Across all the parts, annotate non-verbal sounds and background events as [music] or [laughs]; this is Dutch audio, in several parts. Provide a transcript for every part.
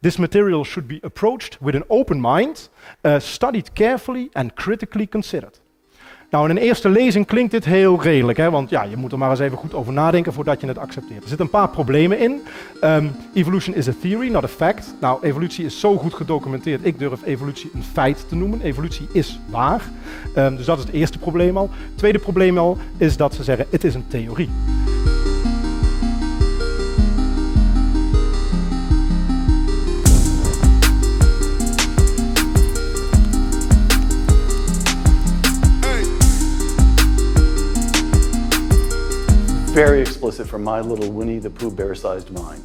This material should be approached with an open mind, uh, studied carefully and critically considered. Nou, in een eerste lezing klinkt dit heel redelijk, hè? want ja, je moet er maar eens even goed over nadenken voordat je het accepteert. Er zitten een paar problemen in. Um, evolution is a theory, not a fact. Nou, evolutie is zo goed gedocumenteerd, ik durf evolutie een feit te noemen. Evolutie is waar. Um, dus dat is het eerste probleem al. Het tweede probleem al is dat ze zeggen, het is een theorie. Very explicit from my little Winnie the Pooh bear-sized mind.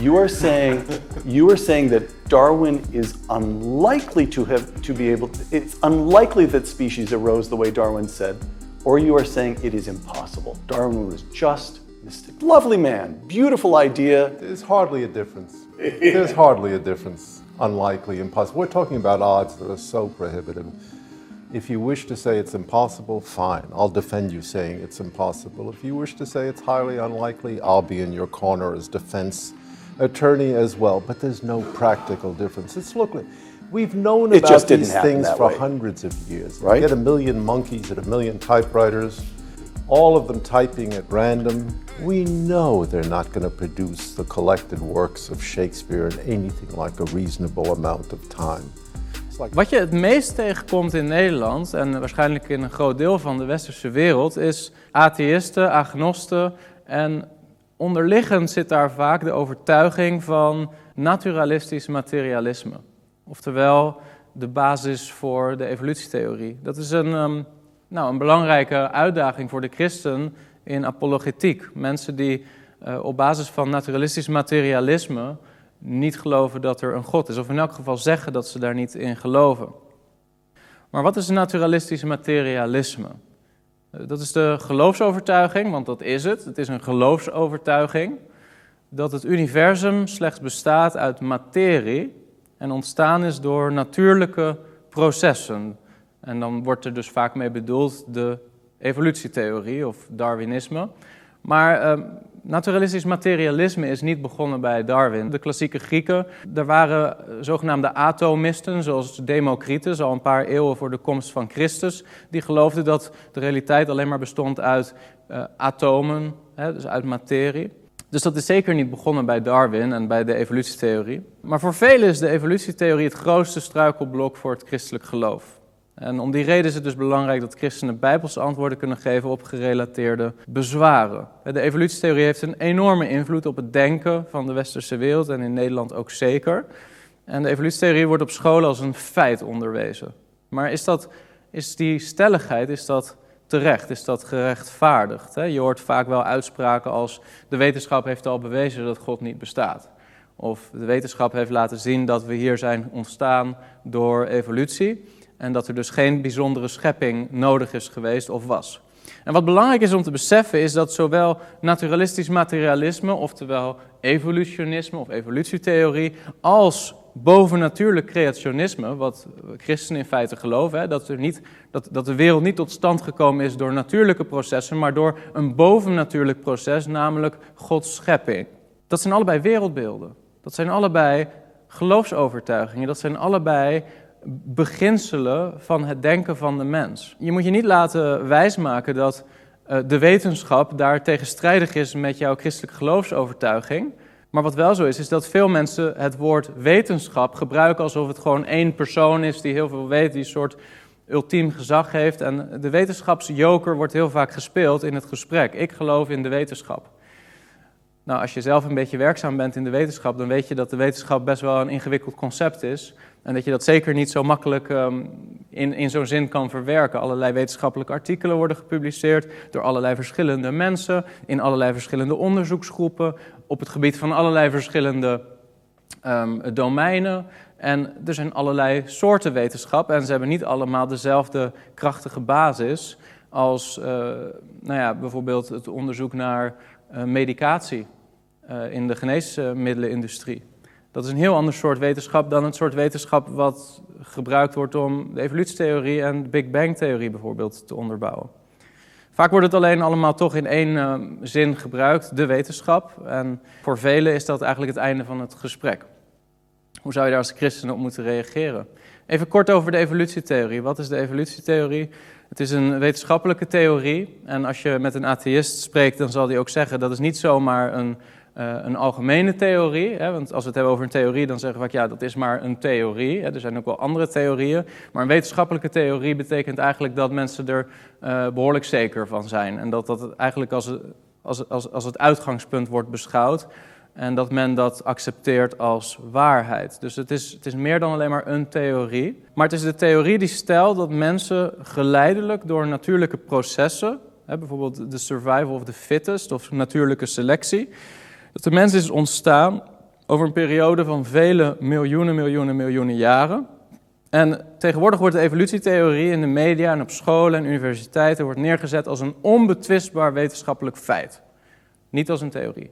You are saying [laughs] you are saying that Darwin is unlikely to have to be able to, it's unlikely that species arose the way Darwin said, or you are saying it is impossible. Darwin was just a lovely man, beautiful idea. There's hardly a difference. There's hardly a difference. Unlikely, impossible. We're talking about odds that are so prohibitive. If you wish to say it's impossible, fine. I'll defend you saying it's impossible. If you wish to say it's highly unlikely, I'll be in your corner as defense attorney as well. But there's no practical difference. It's look, we've known It about just didn't these things for way. hundreds of years. Right. You get a million monkeys and a million typewriters, all of them typing at random. We know they're not going to produce the collected works of Shakespeare in anything like a reasonable amount of time. Wat je het meest tegenkomt in Nederland en waarschijnlijk in een groot deel van de westerse wereld is atheïsten, agnosten en onderliggend zit daar vaak de overtuiging van naturalistisch materialisme. Oftewel de basis voor de evolutietheorie. Dat is een, ehm, nou, een belangrijke uitdaging voor de christen in apologetiek. Mensen die eh, op basis van naturalistisch materialisme niet geloven dat er een God is, of in elk geval zeggen dat ze daar niet in geloven. Maar wat is naturalistisch materialisme? Eh, Dat is de geloofsovertuiging, want dat is het. Het is een geloofsovertuiging dat het universum slechts bestaat uit materie en ontstaan is door natuurlijke processen. En dan wordt er dus vaak mee bedoeld de evolutietheorie of Darwinisme. Maar eh, naturalistisch materialisme is niet begonnen bij Darwin. De klassieke Grieken, er waren eh, zogenaamde atomisten, zoals Democritus, al een paar eeuwen voor de komst van Christus. Die geloofden dat de realiteit alleen maar bestond uit eh, atomen, hè, dus uit materie. Dus dat is zeker niet begonnen bij Darwin en bij de evolutietheorie. Maar voor velen is de evolutietheorie het grootste struikelblok voor het christelijk geloof. En om die reden is het dus belangrijk dat christenen bijbelse antwoorden kunnen geven op gerelateerde bezwaren. De evolutietheorie heeft een enorme invloed op het denken van de westerse wereld en in Nederland ook zeker. En de evolutietheorie wordt op scholen als een feit onderwezen. Maar is, dat, is die stelligheid, is dat terecht? Is dat gerechtvaardigd? Je hoort vaak wel uitspraken als de wetenschap heeft al bewezen dat God niet bestaat. Of de wetenschap heeft laten zien dat we hier zijn ontstaan door evolutie. En dat er dus geen bijzondere schepping nodig is geweest of was. En wat belangrijk is om te beseffen is dat zowel naturalistisch materialisme, oftewel evolutionisme of evolutietheorie, als bovennatuurlijk creationisme, wat christenen in feite geloven, hè, dat, er niet, dat, dat de wereld niet tot stand gekomen is door natuurlijke processen, maar door een bovennatuurlijk proces, namelijk Gods schepping. Dat zijn allebei wereldbeelden. Dat zijn allebei geloofsovertuigingen. Dat zijn allebei beginselen van het denken van de mens. Je moet je niet laten wijsmaken dat uh, de wetenschap daar tegenstrijdig is met jouw christelijke geloofsovertuiging. Maar wat wel zo is, is dat veel mensen het woord wetenschap gebruiken alsof het gewoon één persoon is die heel veel weet, die een soort ultiem gezag heeft. En de wetenschapsjoker wordt heel vaak gespeeld in het gesprek. Ik geloof in de wetenschap. Nou, als je zelf een beetje werkzaam bent in de wetenschap, dan weet je dat de wetenschap best wel een ingewikkeld concept is. En dat je dat zeker niet zo makkelijk um, in, in zo'n zin kan verwerken. Allerlei wetenschappelijke artikelen worden gepubliceerd door allerlei verschillende mensen, in allerlei verschillende onderzoeksgroepen, op het gebied van allerlei verschillende um, domeinen. En er zijn allerlei soorten wetenschap en ze hebben niet allemaal dezelfde krachtige basis als uh, nou ja, bijvoorbeeld het onderzoek naar uh, medicatie in de geneesmiddelenindustrie. Dat is een heel ander soort wetenschap dan het soort wetenschap wat gebruikt wordt om de evolutietheorie en de Big Bang-theorie bijvoorbeeld te onderbouwen. Vaak wordt het alleen allemaal toch in één uh, zin gebruikt, de wetenschap. En voor velen is dat eigenlijk het einde van het gesprek. Hoe zou je daar als christen op moeten reageren? Even kort over de evolutietheorie. Wat is de evolutietheorie? Het is een wetenschappelijke theorie. En als je met een atheïst spreekt, dan zal die ook zeggen dat is niet zomaar een, uh, een algemene theorie. Hè? Want als we het hebben over een theorie, dan zeggen we vaak ja, dat is maar een theorie. Hè? Er zijn ook wel andere theorieën. Maar een wetenschappelijke theorie betekent eigenlijk dat mensen er uh, behoorlijk zeker van zijn. En dat dat eigenlijk als, als, als, als het uitgangspunt wordt beschouwd. En dat men dat accepteert als waarheid. Dus het is, het is meer dan alleen maar een theorie. Maar het is de theorie die stelt dat mensen geleidelijk door natuurlijke processen, hè, bijvoorbeeld de survival of the fittest of natuurlijke selectie, dat de mens is ontstaan over een periode van vele miljoenen, miljoenen, miljoenen jaren. En tegenwoordig wordt de evolutietheorie in de media en op scholen en universiteiten wordt neergezet als een onbetwistbaar wetenschappelijk feit. Niet als een theorie.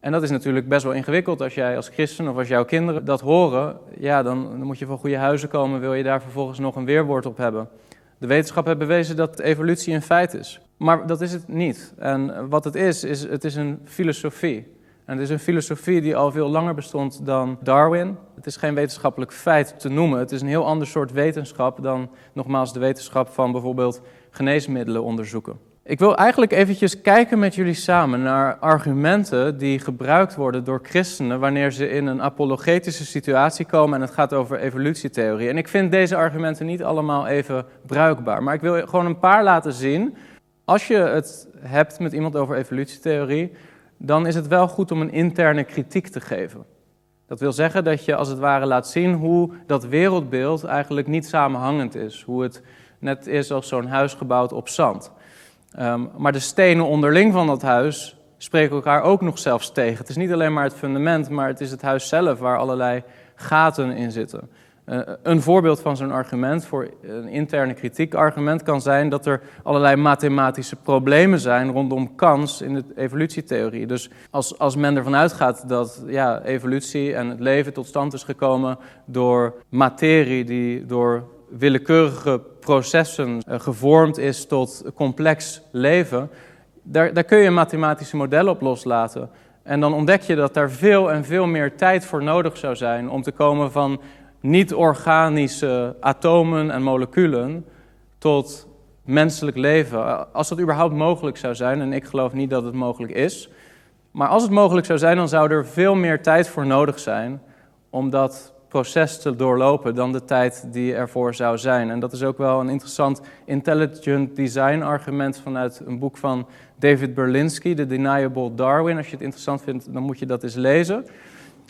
En dat is natuurlijk best wel ingewikkeld als jij als christen of als jouw kinderen dat horen. Ja, dan, dan moet je van goede huizen komen, wil je daar vervolgens nog een weerwoord op hebben. De wetenschap heeft bewezen dat evolutie een feit is. Maar dat is het niet. En wat het is, is het is een filosofie. En het is een filosofie die al veel langer bestond dan Darwin. Het is geen wetenschappelijk feit te noemen. Het is een heel ander soort wetenschap dan nogmaals de wetenschap van bijvoorbeeld geneesmiddelen onderzoeken. Ik wil eigenlijk eventjes kijken met jullie samen naar argumenten die gebruikt worden door christenen wanneer ze in een apologetische situatie komen en het gaat over evolutietheorie. En ik vind deze argumenten niet allemaal even bruikbaar, maar ik wil gewoon een paar laten zien. Als je het hebt met iemand over evolutietheorie, dan is het wel goed om een interne kritiek te geven. Dat wil zeggen dat je als het ware laat zien hoe dat wereldbeeld eigenlijk niet samenhangend is. Hoe het net is als zo'n huis gebouwd op zand. Um, maar de stenen onderling van dat huis spreken elkaar ook nog zelfs tegen. Het is niet alleen maar het fundament, maar het is het huis zelf waar allerlei gaten in zitten. Uh, een voorbeeld van zo'n argument voor een interne kritiekargument kan zijn dat er allerlei mathematische problemen zijn rondom kans in de evolutietheorie. Dus als, als men ervan uitgaat dat ja, evolutie en het leven tot stand is gekomen door materie die door willekeurige processen eh, gevormd is tot complex leven, daar, daar kun je mathematische modellen op loslaten. En dan ontdek je dat daar veel en veel meer tijd voor nodig zou zijn om te komen van niet-organische atomen en moleculen tot menselijk leven. Als dat überhaupt mogelijk zou zijn, en ik geloof niet dat het mogelijk is, maar als het mogelijk zou zijn, dan zou er veel meer tijd voor nodig zijn om dat proces te doorlopen dan de tijd die ervoor zou zijn. En dat is ook wel een interessant intelligent design argument vanuit een boek van David Berlinski, The Deniable Darwin. Als je het interessant vindt, dan moet je dat eens lezen.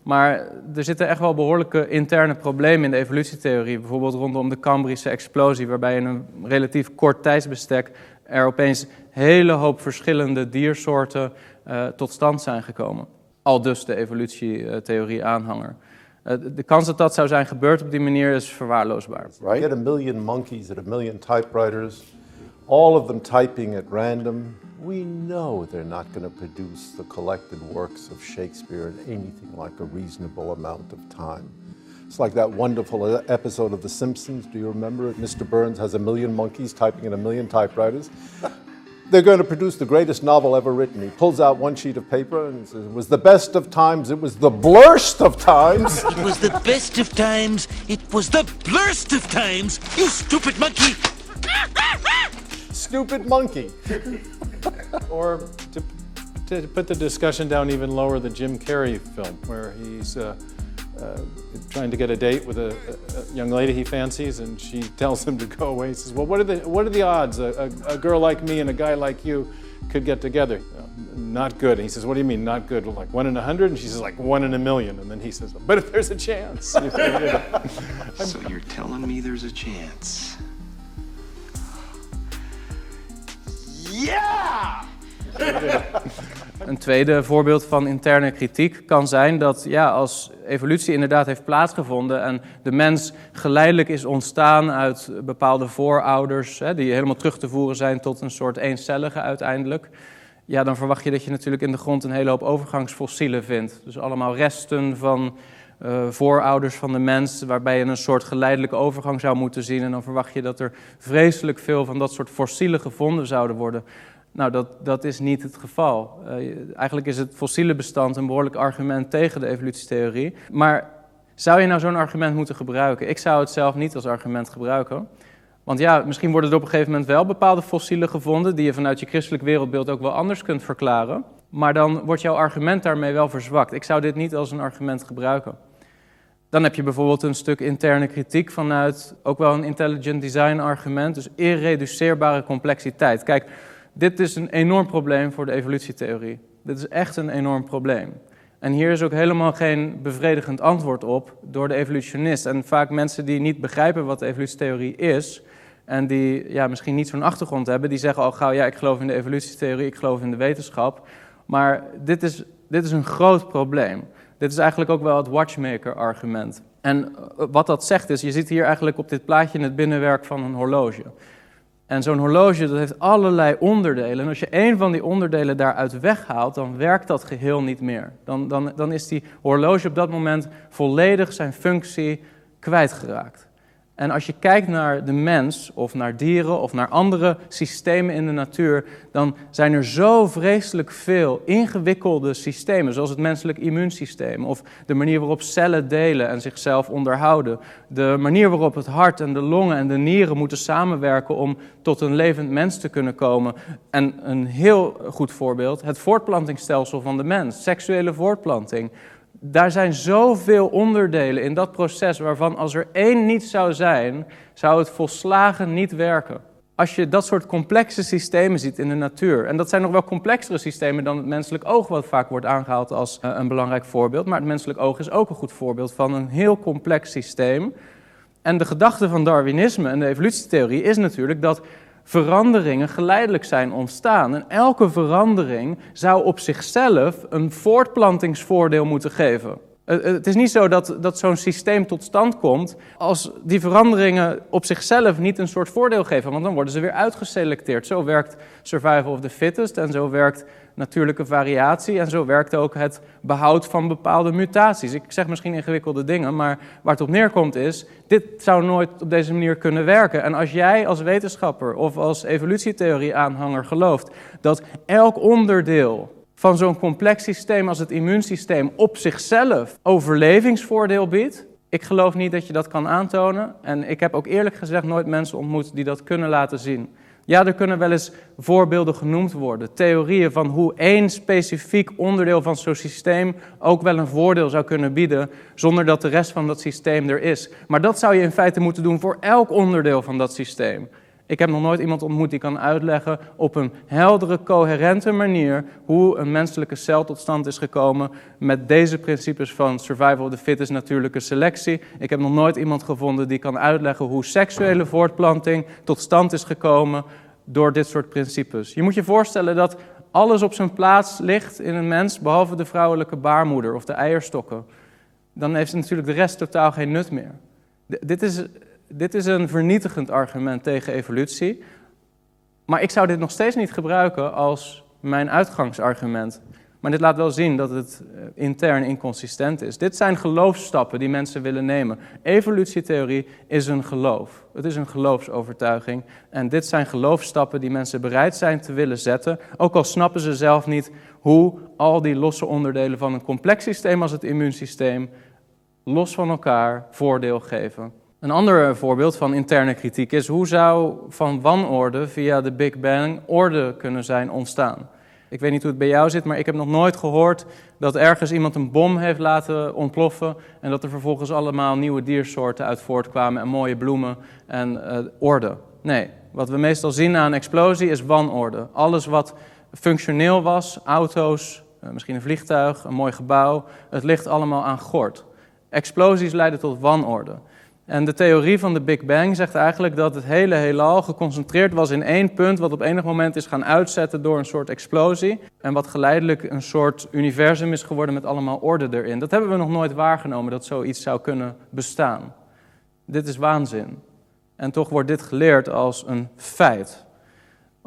Maar er zitten echt wel behoorlijke interne problemen in de evolutietheorie. Bijvoorbeeld rondom de Cambrische explosie, waarbij in een relatief kort tijdsbestek er opeens hele hoop verschillende diersoorten uh, tot stand zijn gekomen. Al dus de evolutietheorie-aanhanger. Uh, de kans dat dat zou zijn gebeurd op die manier is verwaarloosbaar. Right? Get a million monkeys and a million typewriters, all of them typing at random. We know they're not going to produce the collected works of Shakespeare in anything like a reasonable amount of time. It's like that wonderful episode of The Simpsons. Do you remember it? Mr. Burns has a million monkeys typing in a million typewriters. [laughs] they're going to produce the greatest novel ever written. He pulls out one sheet of paper and says, It was the best of times, it was the blurst of times. [laughs] it was the best of times, it was the blurst of times, you stupid monkey. stupid monkey. [laughs] or to, to, put the discussion down even lower, the Jim Carrey film, where he's. Uh, uh, trying to get a date with a, a, a, young lady he fancies, and she [laughs] tells him to go away. He says, "Well, what are the what are the odds a, a girl like me and a guy like you could get together?" not good. And he says, "What do you mean not good? Like one in a hundred? And she says, "Like one in a million. And then he says, "But if there's a chance." [laughs] so you're telling me there's a chance? Yeah. Een tweede voorbeeld van interne kritiek kan zijn dat ja, als evolutie inderdaad heeft plaatsgevonden en de mens geleidelijk is ontstaan uit bepaalde voorouders, hè, die helemaal terug te voeren zijn tot een soort eencellige uiteindelijk, ja, dan verwacht je dat je natuurlijk in de grond een hele hoop overgangsfossielen vindt. Dus allemaal resten van uh, voorouders van de mens, waarbij je een soort geleidelijke overgang zou moeten zien. En dan verwacht je dat er vreselijk veel van dat soort fossielen gevonden zouden worden. Nou, dat, dat is niet het geval. Uh, eigenlijk is het fossiele bestand een behoorlijk argument tegen de evolutietheorie. Maar Zou je nou zo'n argument moeten gebruiken? Ik zou het zelf niet als argument gebruiken. Want ja, misschien worden er op een gegeven moment wel bepaalde fossielen gevonden die je vanuit je christelijk wereldbeeld ook wel anders kunt verklaren. Maar dan wordt jouw argument daarmee wel verzwakt. Ik zou dit niet als een argument gebruiken. Dan heb je bijvoorbeeld een stuk interne kritiek vanuit ook wel een intelligent design argument, dus irreduceerbare complexiteit. Kijk, dit is een enorm probleem voor de evolutietheorie. Dit is echt een enorm probleem. En hier is ook helemaal geen bevredigend antwoord op door de evolutionist. En vaak mensen die niet begrijpen wat de evolutietheorie is, en die ja, misschien niet zo'n achtergrond hebben, die zeggen al gauw, ja, ik geloof in de evolutietheorie, ik geloof in de wetenschap. Maar dit is, dit is een groot probleem. Dit is eigenlijk ook wel het watchmaker-argument. En eh, wat dat zegt is, je ziet hier eigenlijk op dit plaatje het binnenwerk van een horloge. En zo'n horloge dat heeft allerlei onderdelen. En als je één van die onderdelen daaruit weghaalt, dan werkt dat geheel niet meer. Dan, dan, dan is die horloge op dat moment volledig zijn functie kwijtgeraakt. En als je kijkt naar de mens of naar dieren of naar andere systemen in de natuur, dan zijn er zo vreselijk veel ingewikkelde systemen, zoals het menselijk immuunsysteem of de manier waarop cellen delen en zichzelf onderhouden, de manier waarop het hart en de longen en de nieren moeten samenwerken om tot een levend mens te kunnen komen. En een heel goed voorbeeld, het voortplantingsstelsel van de mens, seksuele voortplanting daar zijn zoveel onderdelen in dat proces waarvan als er één niet zou zijn, zou het volslagen niet werken. Als je dat soort complexe systemen ziet in de natuur, en dat zijn nog wel complexere systemen dan het menselijk oog, wat vaak wordt aangehaald als eh, een belangrijk voorbeeld, maar het menselijk oog is ook een goed voorbeeld van een heel complex systeem. En de gedachte van Darwinisme en de evolutietheorie is natuurlijk dat veranderingen geleidelijk zijn ontstaan. En elke verandering zou op zichzelf een voortplantingsvoordeel moeten geven. Het is niet zo dat, dat zo'n systeem tot stand komt als die veranderingen op zichzelf niet een soort voordeel geven, want dan worden ze weer uitgeselecteerd. Zo werkt survival of the fittest en zo werkt natuurlijke variatie en zo werkt ook het behoud van bepaalde mutaties. Ik zeg misschien ingewikkelde dingen, maar waar het op neerkomt is, dit zou nooit op deze manier kunnen werken. En als jij als wetenschapper of als evolutietheorie-aanhanger gelooft dat elk onderdeel van zo'n complex systeem als het immuunsysteem op zichzelf overlevingsvoordeel biedt, ik geloof niet dat je dat kan aantonen. En ik heb ook eerlijk gezegd nooit mensen ontmoet die dat kunnen laten zien. Ja, er kunnen wel eens voorbeelden genoemd worden. Theorieën van hoe één specifiek onderdeel van zo'n systeem ook wel een voordeel zou kunnen bieden, zonder dat de rest van dat systeem er is. Maar dat zou je in feite moeten doen voor elk onderdeel van dat systeem. Ik heb nog nooit iemand ontmoet die kan uitleggen op een heldere, coherente manier hoe een menselijke cel tot stand is gekomen met deze principes van survival of the fittest, natuurlijke selectie. Ik heb nog nooit iemand gevonden die kan uitleggen hoe seksuele voortplanting tot stand is gekomen door dit soort principes. Je moet je voorstellen dat alles op zijn plaats ligt in een mens, behalve de vrouwelijke baarmoeder of de eierstokken. Dan heeft natuurlijk de rest totaal geen nut meer. dit is dit is een vernietigend argument tegen evolutie. Maar ik zou dit nog steeds niet gebruiken als mijn uitgangsargument. Maar dit laat wel zien dat het eh, intern inconsistent is. Dit zijn geloofstappen die mensen willen nemen. Evolutietheorie is een geloof. Het is een geloofsovertuiging. En dit zijn geloofstappen die mensen bereid zijn te willen zetten. Ook al snappen ze zelf niet hoe al die losse onderdelen van een complex systeem als het immuunsysteem los van elkaar voordeel geven. Een ander voorbeeld van interne kritiek is hoe zou van wanorde via de Big Bang orde kunnen zijn ontstaan? Ik weet niet hoe het bij jou zit, maar ik heb nog nooit gehoord dat ergens iemand een bom heeft laten ontploffen en dat er vervolgens allemaal nieuwe diersoorten uit voortkwamen en mooie bloemen en uh, orde. Nee, wat we meestal zien na een explosie is wanorde. Alles wat functioneel was, auto's, uh, misschien een vliegtuig, een mooi gebouw, het ligt allemaal aan gort. Explosies leiden tot wanorde. En de theorie van de Big Bang zegt eigenlijk dat het hele heelal geconcentreerd was in één punt, wat op enig moment is gaan uitzetten door een soort explosie. En wat geleidelijk een soort universum is geworden met allemaal orde erin. Dat hebben we nog nooit waargenomen, dat zoiets zou kunnen bestaan. Dit is waanzin. En toch wordt dit geleerd als een feit.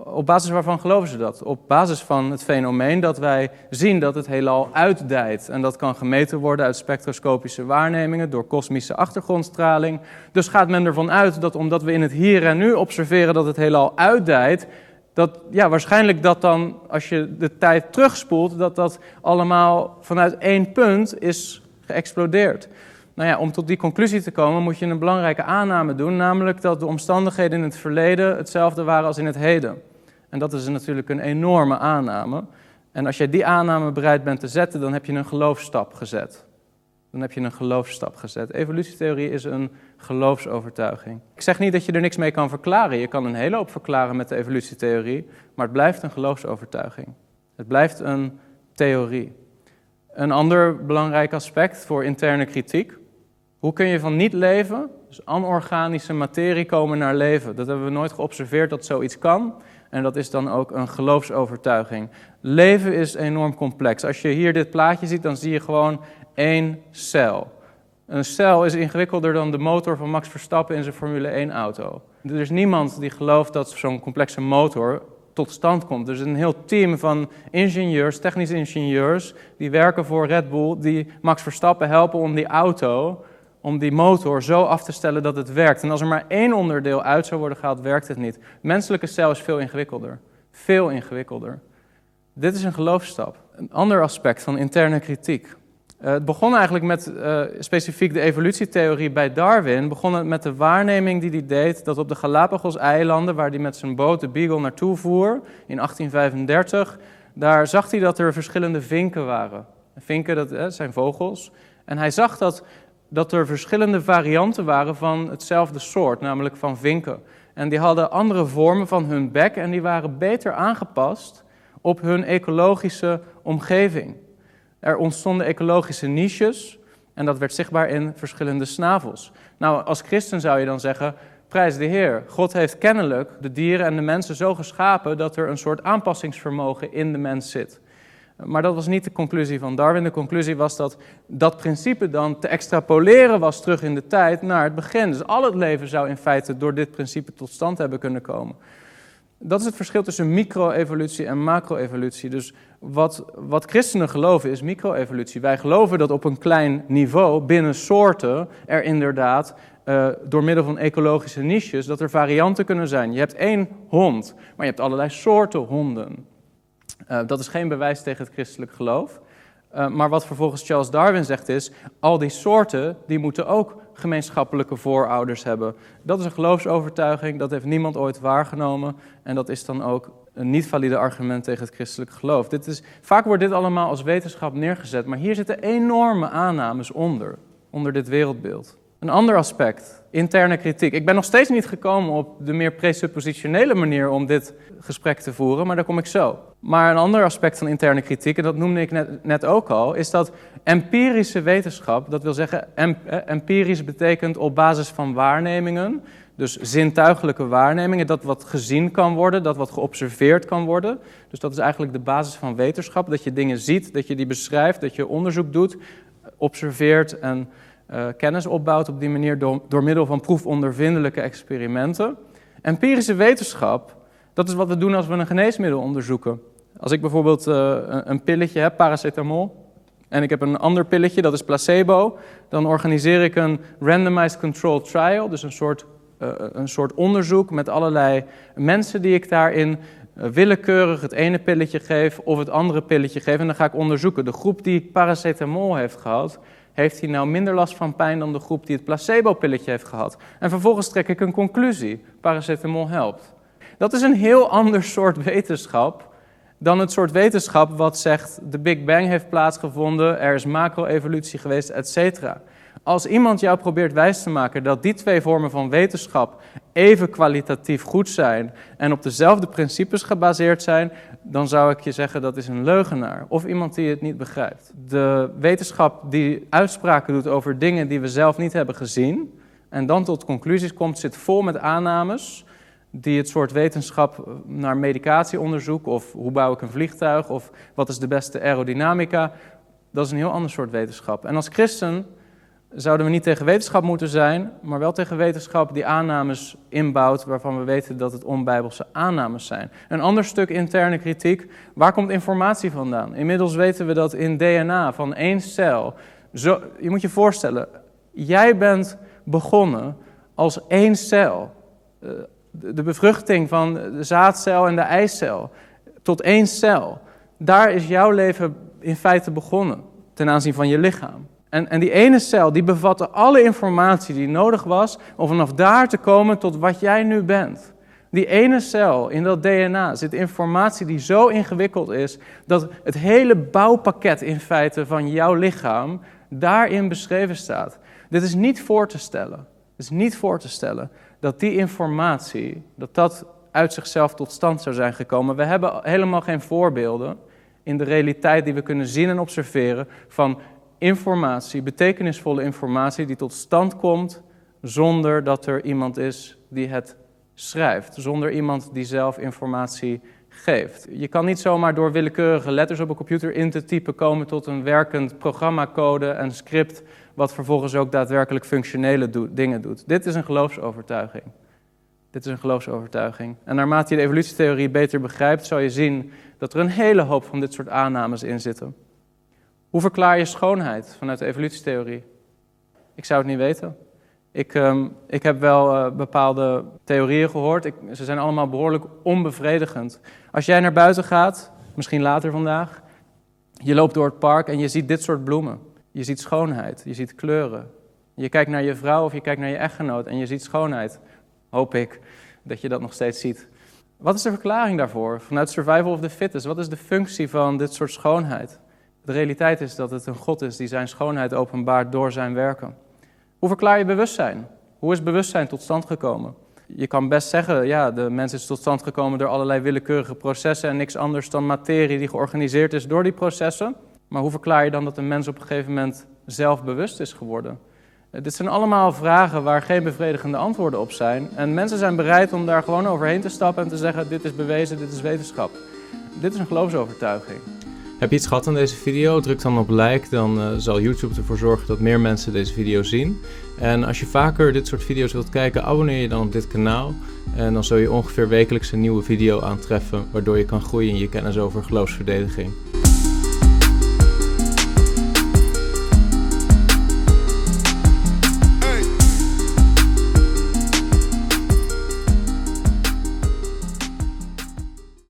Op basis waarvan geloven ze dat? Op basis van het fenomeen dat wij zien dat het heelal uitdijt. En dat kan gemeten worden uit spectroscopische waarnemingen door kosmische achtergrondstraling. Dus gaat men ervan uit dat omdat we in het hier en nu observeren dat het heelal uitdijt, dat ja, waarschijnlijk dat dan, als je de tijd terugspoelt, dat dat allemaal vanuit één punt is geëxplodeerd. Nou ja, om tot die conclusie te komen moet je een belangrijke aanname doen, namelijk dat de omstandigheden in het verleden hetzelfde waren als in het heden. En dat is natuurlijk een enorme aanname. En als je die aanname bereid bent te zetten, dan heb je een geloofstap gezet. Dan heb je een geloofstap gezet. Evolutietheorie is een geloofsovertuiging. Ik zeg niet dat je er niks mee kan verklaren. Je kan een hele hoop verklaren met de evolutietheorie, maar het blijft een geloofsovertuiging. Het blijft een theorie. Een ander belangrijk aspect voor interne kritiek. Hoe kun je van niet leven, dus anorganische materie, komen naar leven? Dat hebben we nooit geobserveerd dat zoiets kan. En dat is dan ook een geloofsovertuiging. Leven is enorm complex. Als je hier dit plaatje ziet, dan zie je gewoon één cel. Een cel is ingewikkelder dan de motor van Max Verstappen in zijn Formule 1-auto. Er is niemand die gelooft dat zo'n complexe motor tot stand komt. Er is een heel team van ingenieurs, technische ingenieurs, die werken voor Red Bull, die Max Verstappen helpen om die auto, om die motor zo af te stellen dat het werkt. En als er maar één onderdeel uit zou worden gehaald, werkt het niet. Menselijke cel is veel ingewikkelder. Veel ingewikkelder. Dit is een geloofstap. Een ander aspect van interne kritiek. Uh, het begon eigenlijk met uh, specifiek de evolutietheorie bij Darwin. Begon het met de waarneming die hij deed dat op de Galapagos-eilanden, waar hij met zijn boot de Beagle naartoe voer in 1835, daar zag hij dat er verschillende vinken waren. Vinken, dat uh, zijn vogels. En hij zag dat, dat er verschillende varianten waren van hetzelfde soort, namelijk van vinken. En die hadden andere vormen van hun bek en die waren beter aangepast op hun ecologische omgeving. Er ontstonden ecologische niches en dat werd zichtbaar in verschillende snavels. Nou, als christen zou je dan zeggen, prijs de Heer. God heeft kennelijk de dieren en de mensen zo geschapen dat er een soort aanpassingsvermogen in de mens zit. Maar dat was niet de conclusie van Darwin. De conclusie was dat dat principe dan te extrapoleren was terug in de tijd naar het begin. Dus al het leven zou in feite door dit principe tot stand hebben kunnen komen. Dat is het verschil tussen micro-evolutie en macro-evolutie. Dus wat, wat christenen geloven is micro-evolutie. Wij geloven dat op een klein niveau binnen soorten er inderdaad uh, door middel van ecologische niches dat er varianten kunnen zijn. Je hebt één hond, maar je hebt allerlei soorten honden. Uh, dat is geen bewijs tegen het christelijk geloof. Uh, maar wat vervolgens Charles Darwin zegt is, al die soorten die moeten ook gemeenschappelijke voorouders hebben. Dat is een geloofsovertuiging, dat heeft niemand ooit waargenomen en dat is dan ook een niet valide argument tegen het christelijk geloof. Dit is, vaak wordt dit allemaal als wetenschap neergezet, maar hier zitten enorme aannames onder, onder dit wereldbeeld. Een ander aspect, interne kritiek. Ik ben nog steeds niet gekomen op de meer presuppositionele manier om dit gesprek te voeren, maar daar kom ik zo. Maar een ander aspect van interne kritiek, en dat noemde ik net, net ook al, is dat empirische wetenschap, dat wil zeggen, eh, empirisch betekent op basis van waarnemingen, dus zintuigelijke waarnemingen, dat wat gezien kan worden, dat wat geobserveerd kan worden. Dus dat is eigenlijk de basis van wetenschap, dat je dingen ziet, dat je die beschrijft, dat je onderzoek doet, observeert en uh, kennis opbouwt op die manier door, door middel van proefondervindelijke experimenten. Empirische wetenschap, dat is wat we doen als we een geneesmiddel onderzoeken. Als ik bijvoorbeeld uh, een pilletje heb, paracetamol, en ik heb een ander pilletje, dat is placebo, dan organiseer ik een randomized controlled trial, dus een soort, uh, een soort onderzoek met allerlei mensen die ik daarin willekeurig het ene pilletje geef of het andere pilletje geef. En dan ga ik onderzoeken. De groep die paracetamol heeft gehad, heeft hij nou minder last van pijn dan de groep die het placebo-pilletje heeft gehad? En vervolgens trek ik een conclusie. Paracetamol helpt. Dat is een heel [laughs] ander soort wetenschap dan het soort wetenschap wat zegt de Big Bang heeft plaatsgevonden, er is macro-evolutie geweest, etc. Als iemand jou probeert wijs te maken dat die twee vormen van wetenschap even kwalitatief goed zijn en op dezelfde principes gebaseerd zijn, dan zou ik je zeggen dat is een leugenaar of iemand die het niet begrijpt. De wetenschap die uitspraken doet over dingen die we zelf niet hebben gezien en dan tot conclusies komt, zit vol met aannames die het soort wetenschap naar medicatieonderzoek of hoe bouw ik een vliegtuig of wat is de beste aerodynamica, dat is een heel ander soort wetenschap. En als christen zouden we niet tegen wetenschap moeten zijn, maar wel tegen wetenschap die aannames inbouwt waarvan we weten dat het onbijbelse aannames zijn. Een ander stuk interne kritiek, waar komt informatie vandaan? Inmiddels weten we dat in DNA van één cel, zo, je moet je voorstellen, jij bent begonnen als één cel. Eh, de bevruchting van de zaadcel en de eicel tot één cel. Daar is jouw leven in feite begonnen ten aanzien van je lichaam. En, en die ene cel, die bevatte alle informatie die nodig was om vanaf daar te komen tot wat jij nu bent. Die ene cel in dat DNA zit informatie die zo ingewikkeld is dat het hele bouwpakket in feite van jouw lichaam daarin beschreven staat. Dit is niet voor te stellen. Het is niet voor te stellen dat die informatie, dat dat uit zichzelf tot stand zou zijn gekomen. We hebben helemaal geen voorbeelden in de realiteit die we kunnen zien en observeren van informatie, betekenisvolle informatie die tot stand komt zonder dat er iemand is die het schrijft, zonder iemand die zelf informatie geeft. Je kan niet zomaar door willekeurige letters op een computer in te typen komen tot een werkend programmacode en script wat vervolgens ook daadwerkelijk functionele dingen doet. Dit is een geloofsovertuiging. Dit is een geloofsovertuiging. En naarmate je de evolutietheorie beter begrijpt, zal je zien dat er een hele hoop van dit soort aannames in zitten. Hoe verklaar je schoonheid vanuit de evolutietheorie? Ik zou het niet weten. Ik, um, ik heb wel uh, bepaalde theorieën gehoord. Ik, ze zijn allemaal behoorlijk onbevredigend. Als jij naar buiten gaat, misschien later vandaag, je loopt door het park en je ziet dit soort bloemen. Je ziet schoonheid, je ziet kleuren. Je kijkt naar je vrouw of je kijkt naar je echtgenoot en je ziet schoonheid. Hoop ik dat je dat nog steeds ziet. Wat is de verklaring daarvoor? Vanuit survival of the fittest, wat is de functie van dit soort schoonheid? De realiteit is dat het een God is die zijn schoonheid openbaart door zijn werken. Hoe verklaar je bewustzijn? Hoe is bewustzijn tot stand gekomen? Je kan best zeggen, ja, de mens is tot stand gekomen door allerlei willekeurige processen en niks anders dan materie die georganiseerd is door die processen. Maar hoe verklaar je dan dat een mens op een gegeven moment zelfbewust is geworden? Eh, dit zijn allemaal vragen waar geen bevredigende antwoorden op zijn. En mensen zijn bereid om daar gewoon overheen te stappen en te zeggen: dit is bewezen, dit is wetenschap. Dit is een geloofsovertuiging. Heb je iets gehad aan deze video? Druk dan op like, dan uh, zal YouTube ervoor zorgen dat meer mensen deze video zien. En als je vaker dit soort video's wilt kijken, abonneer je dan op dit kanaal. En dan zul je ongeveer wekelijks een nieuwe video aantreffen, waardoor je kan groeien in je kennis over geloofsverdediging.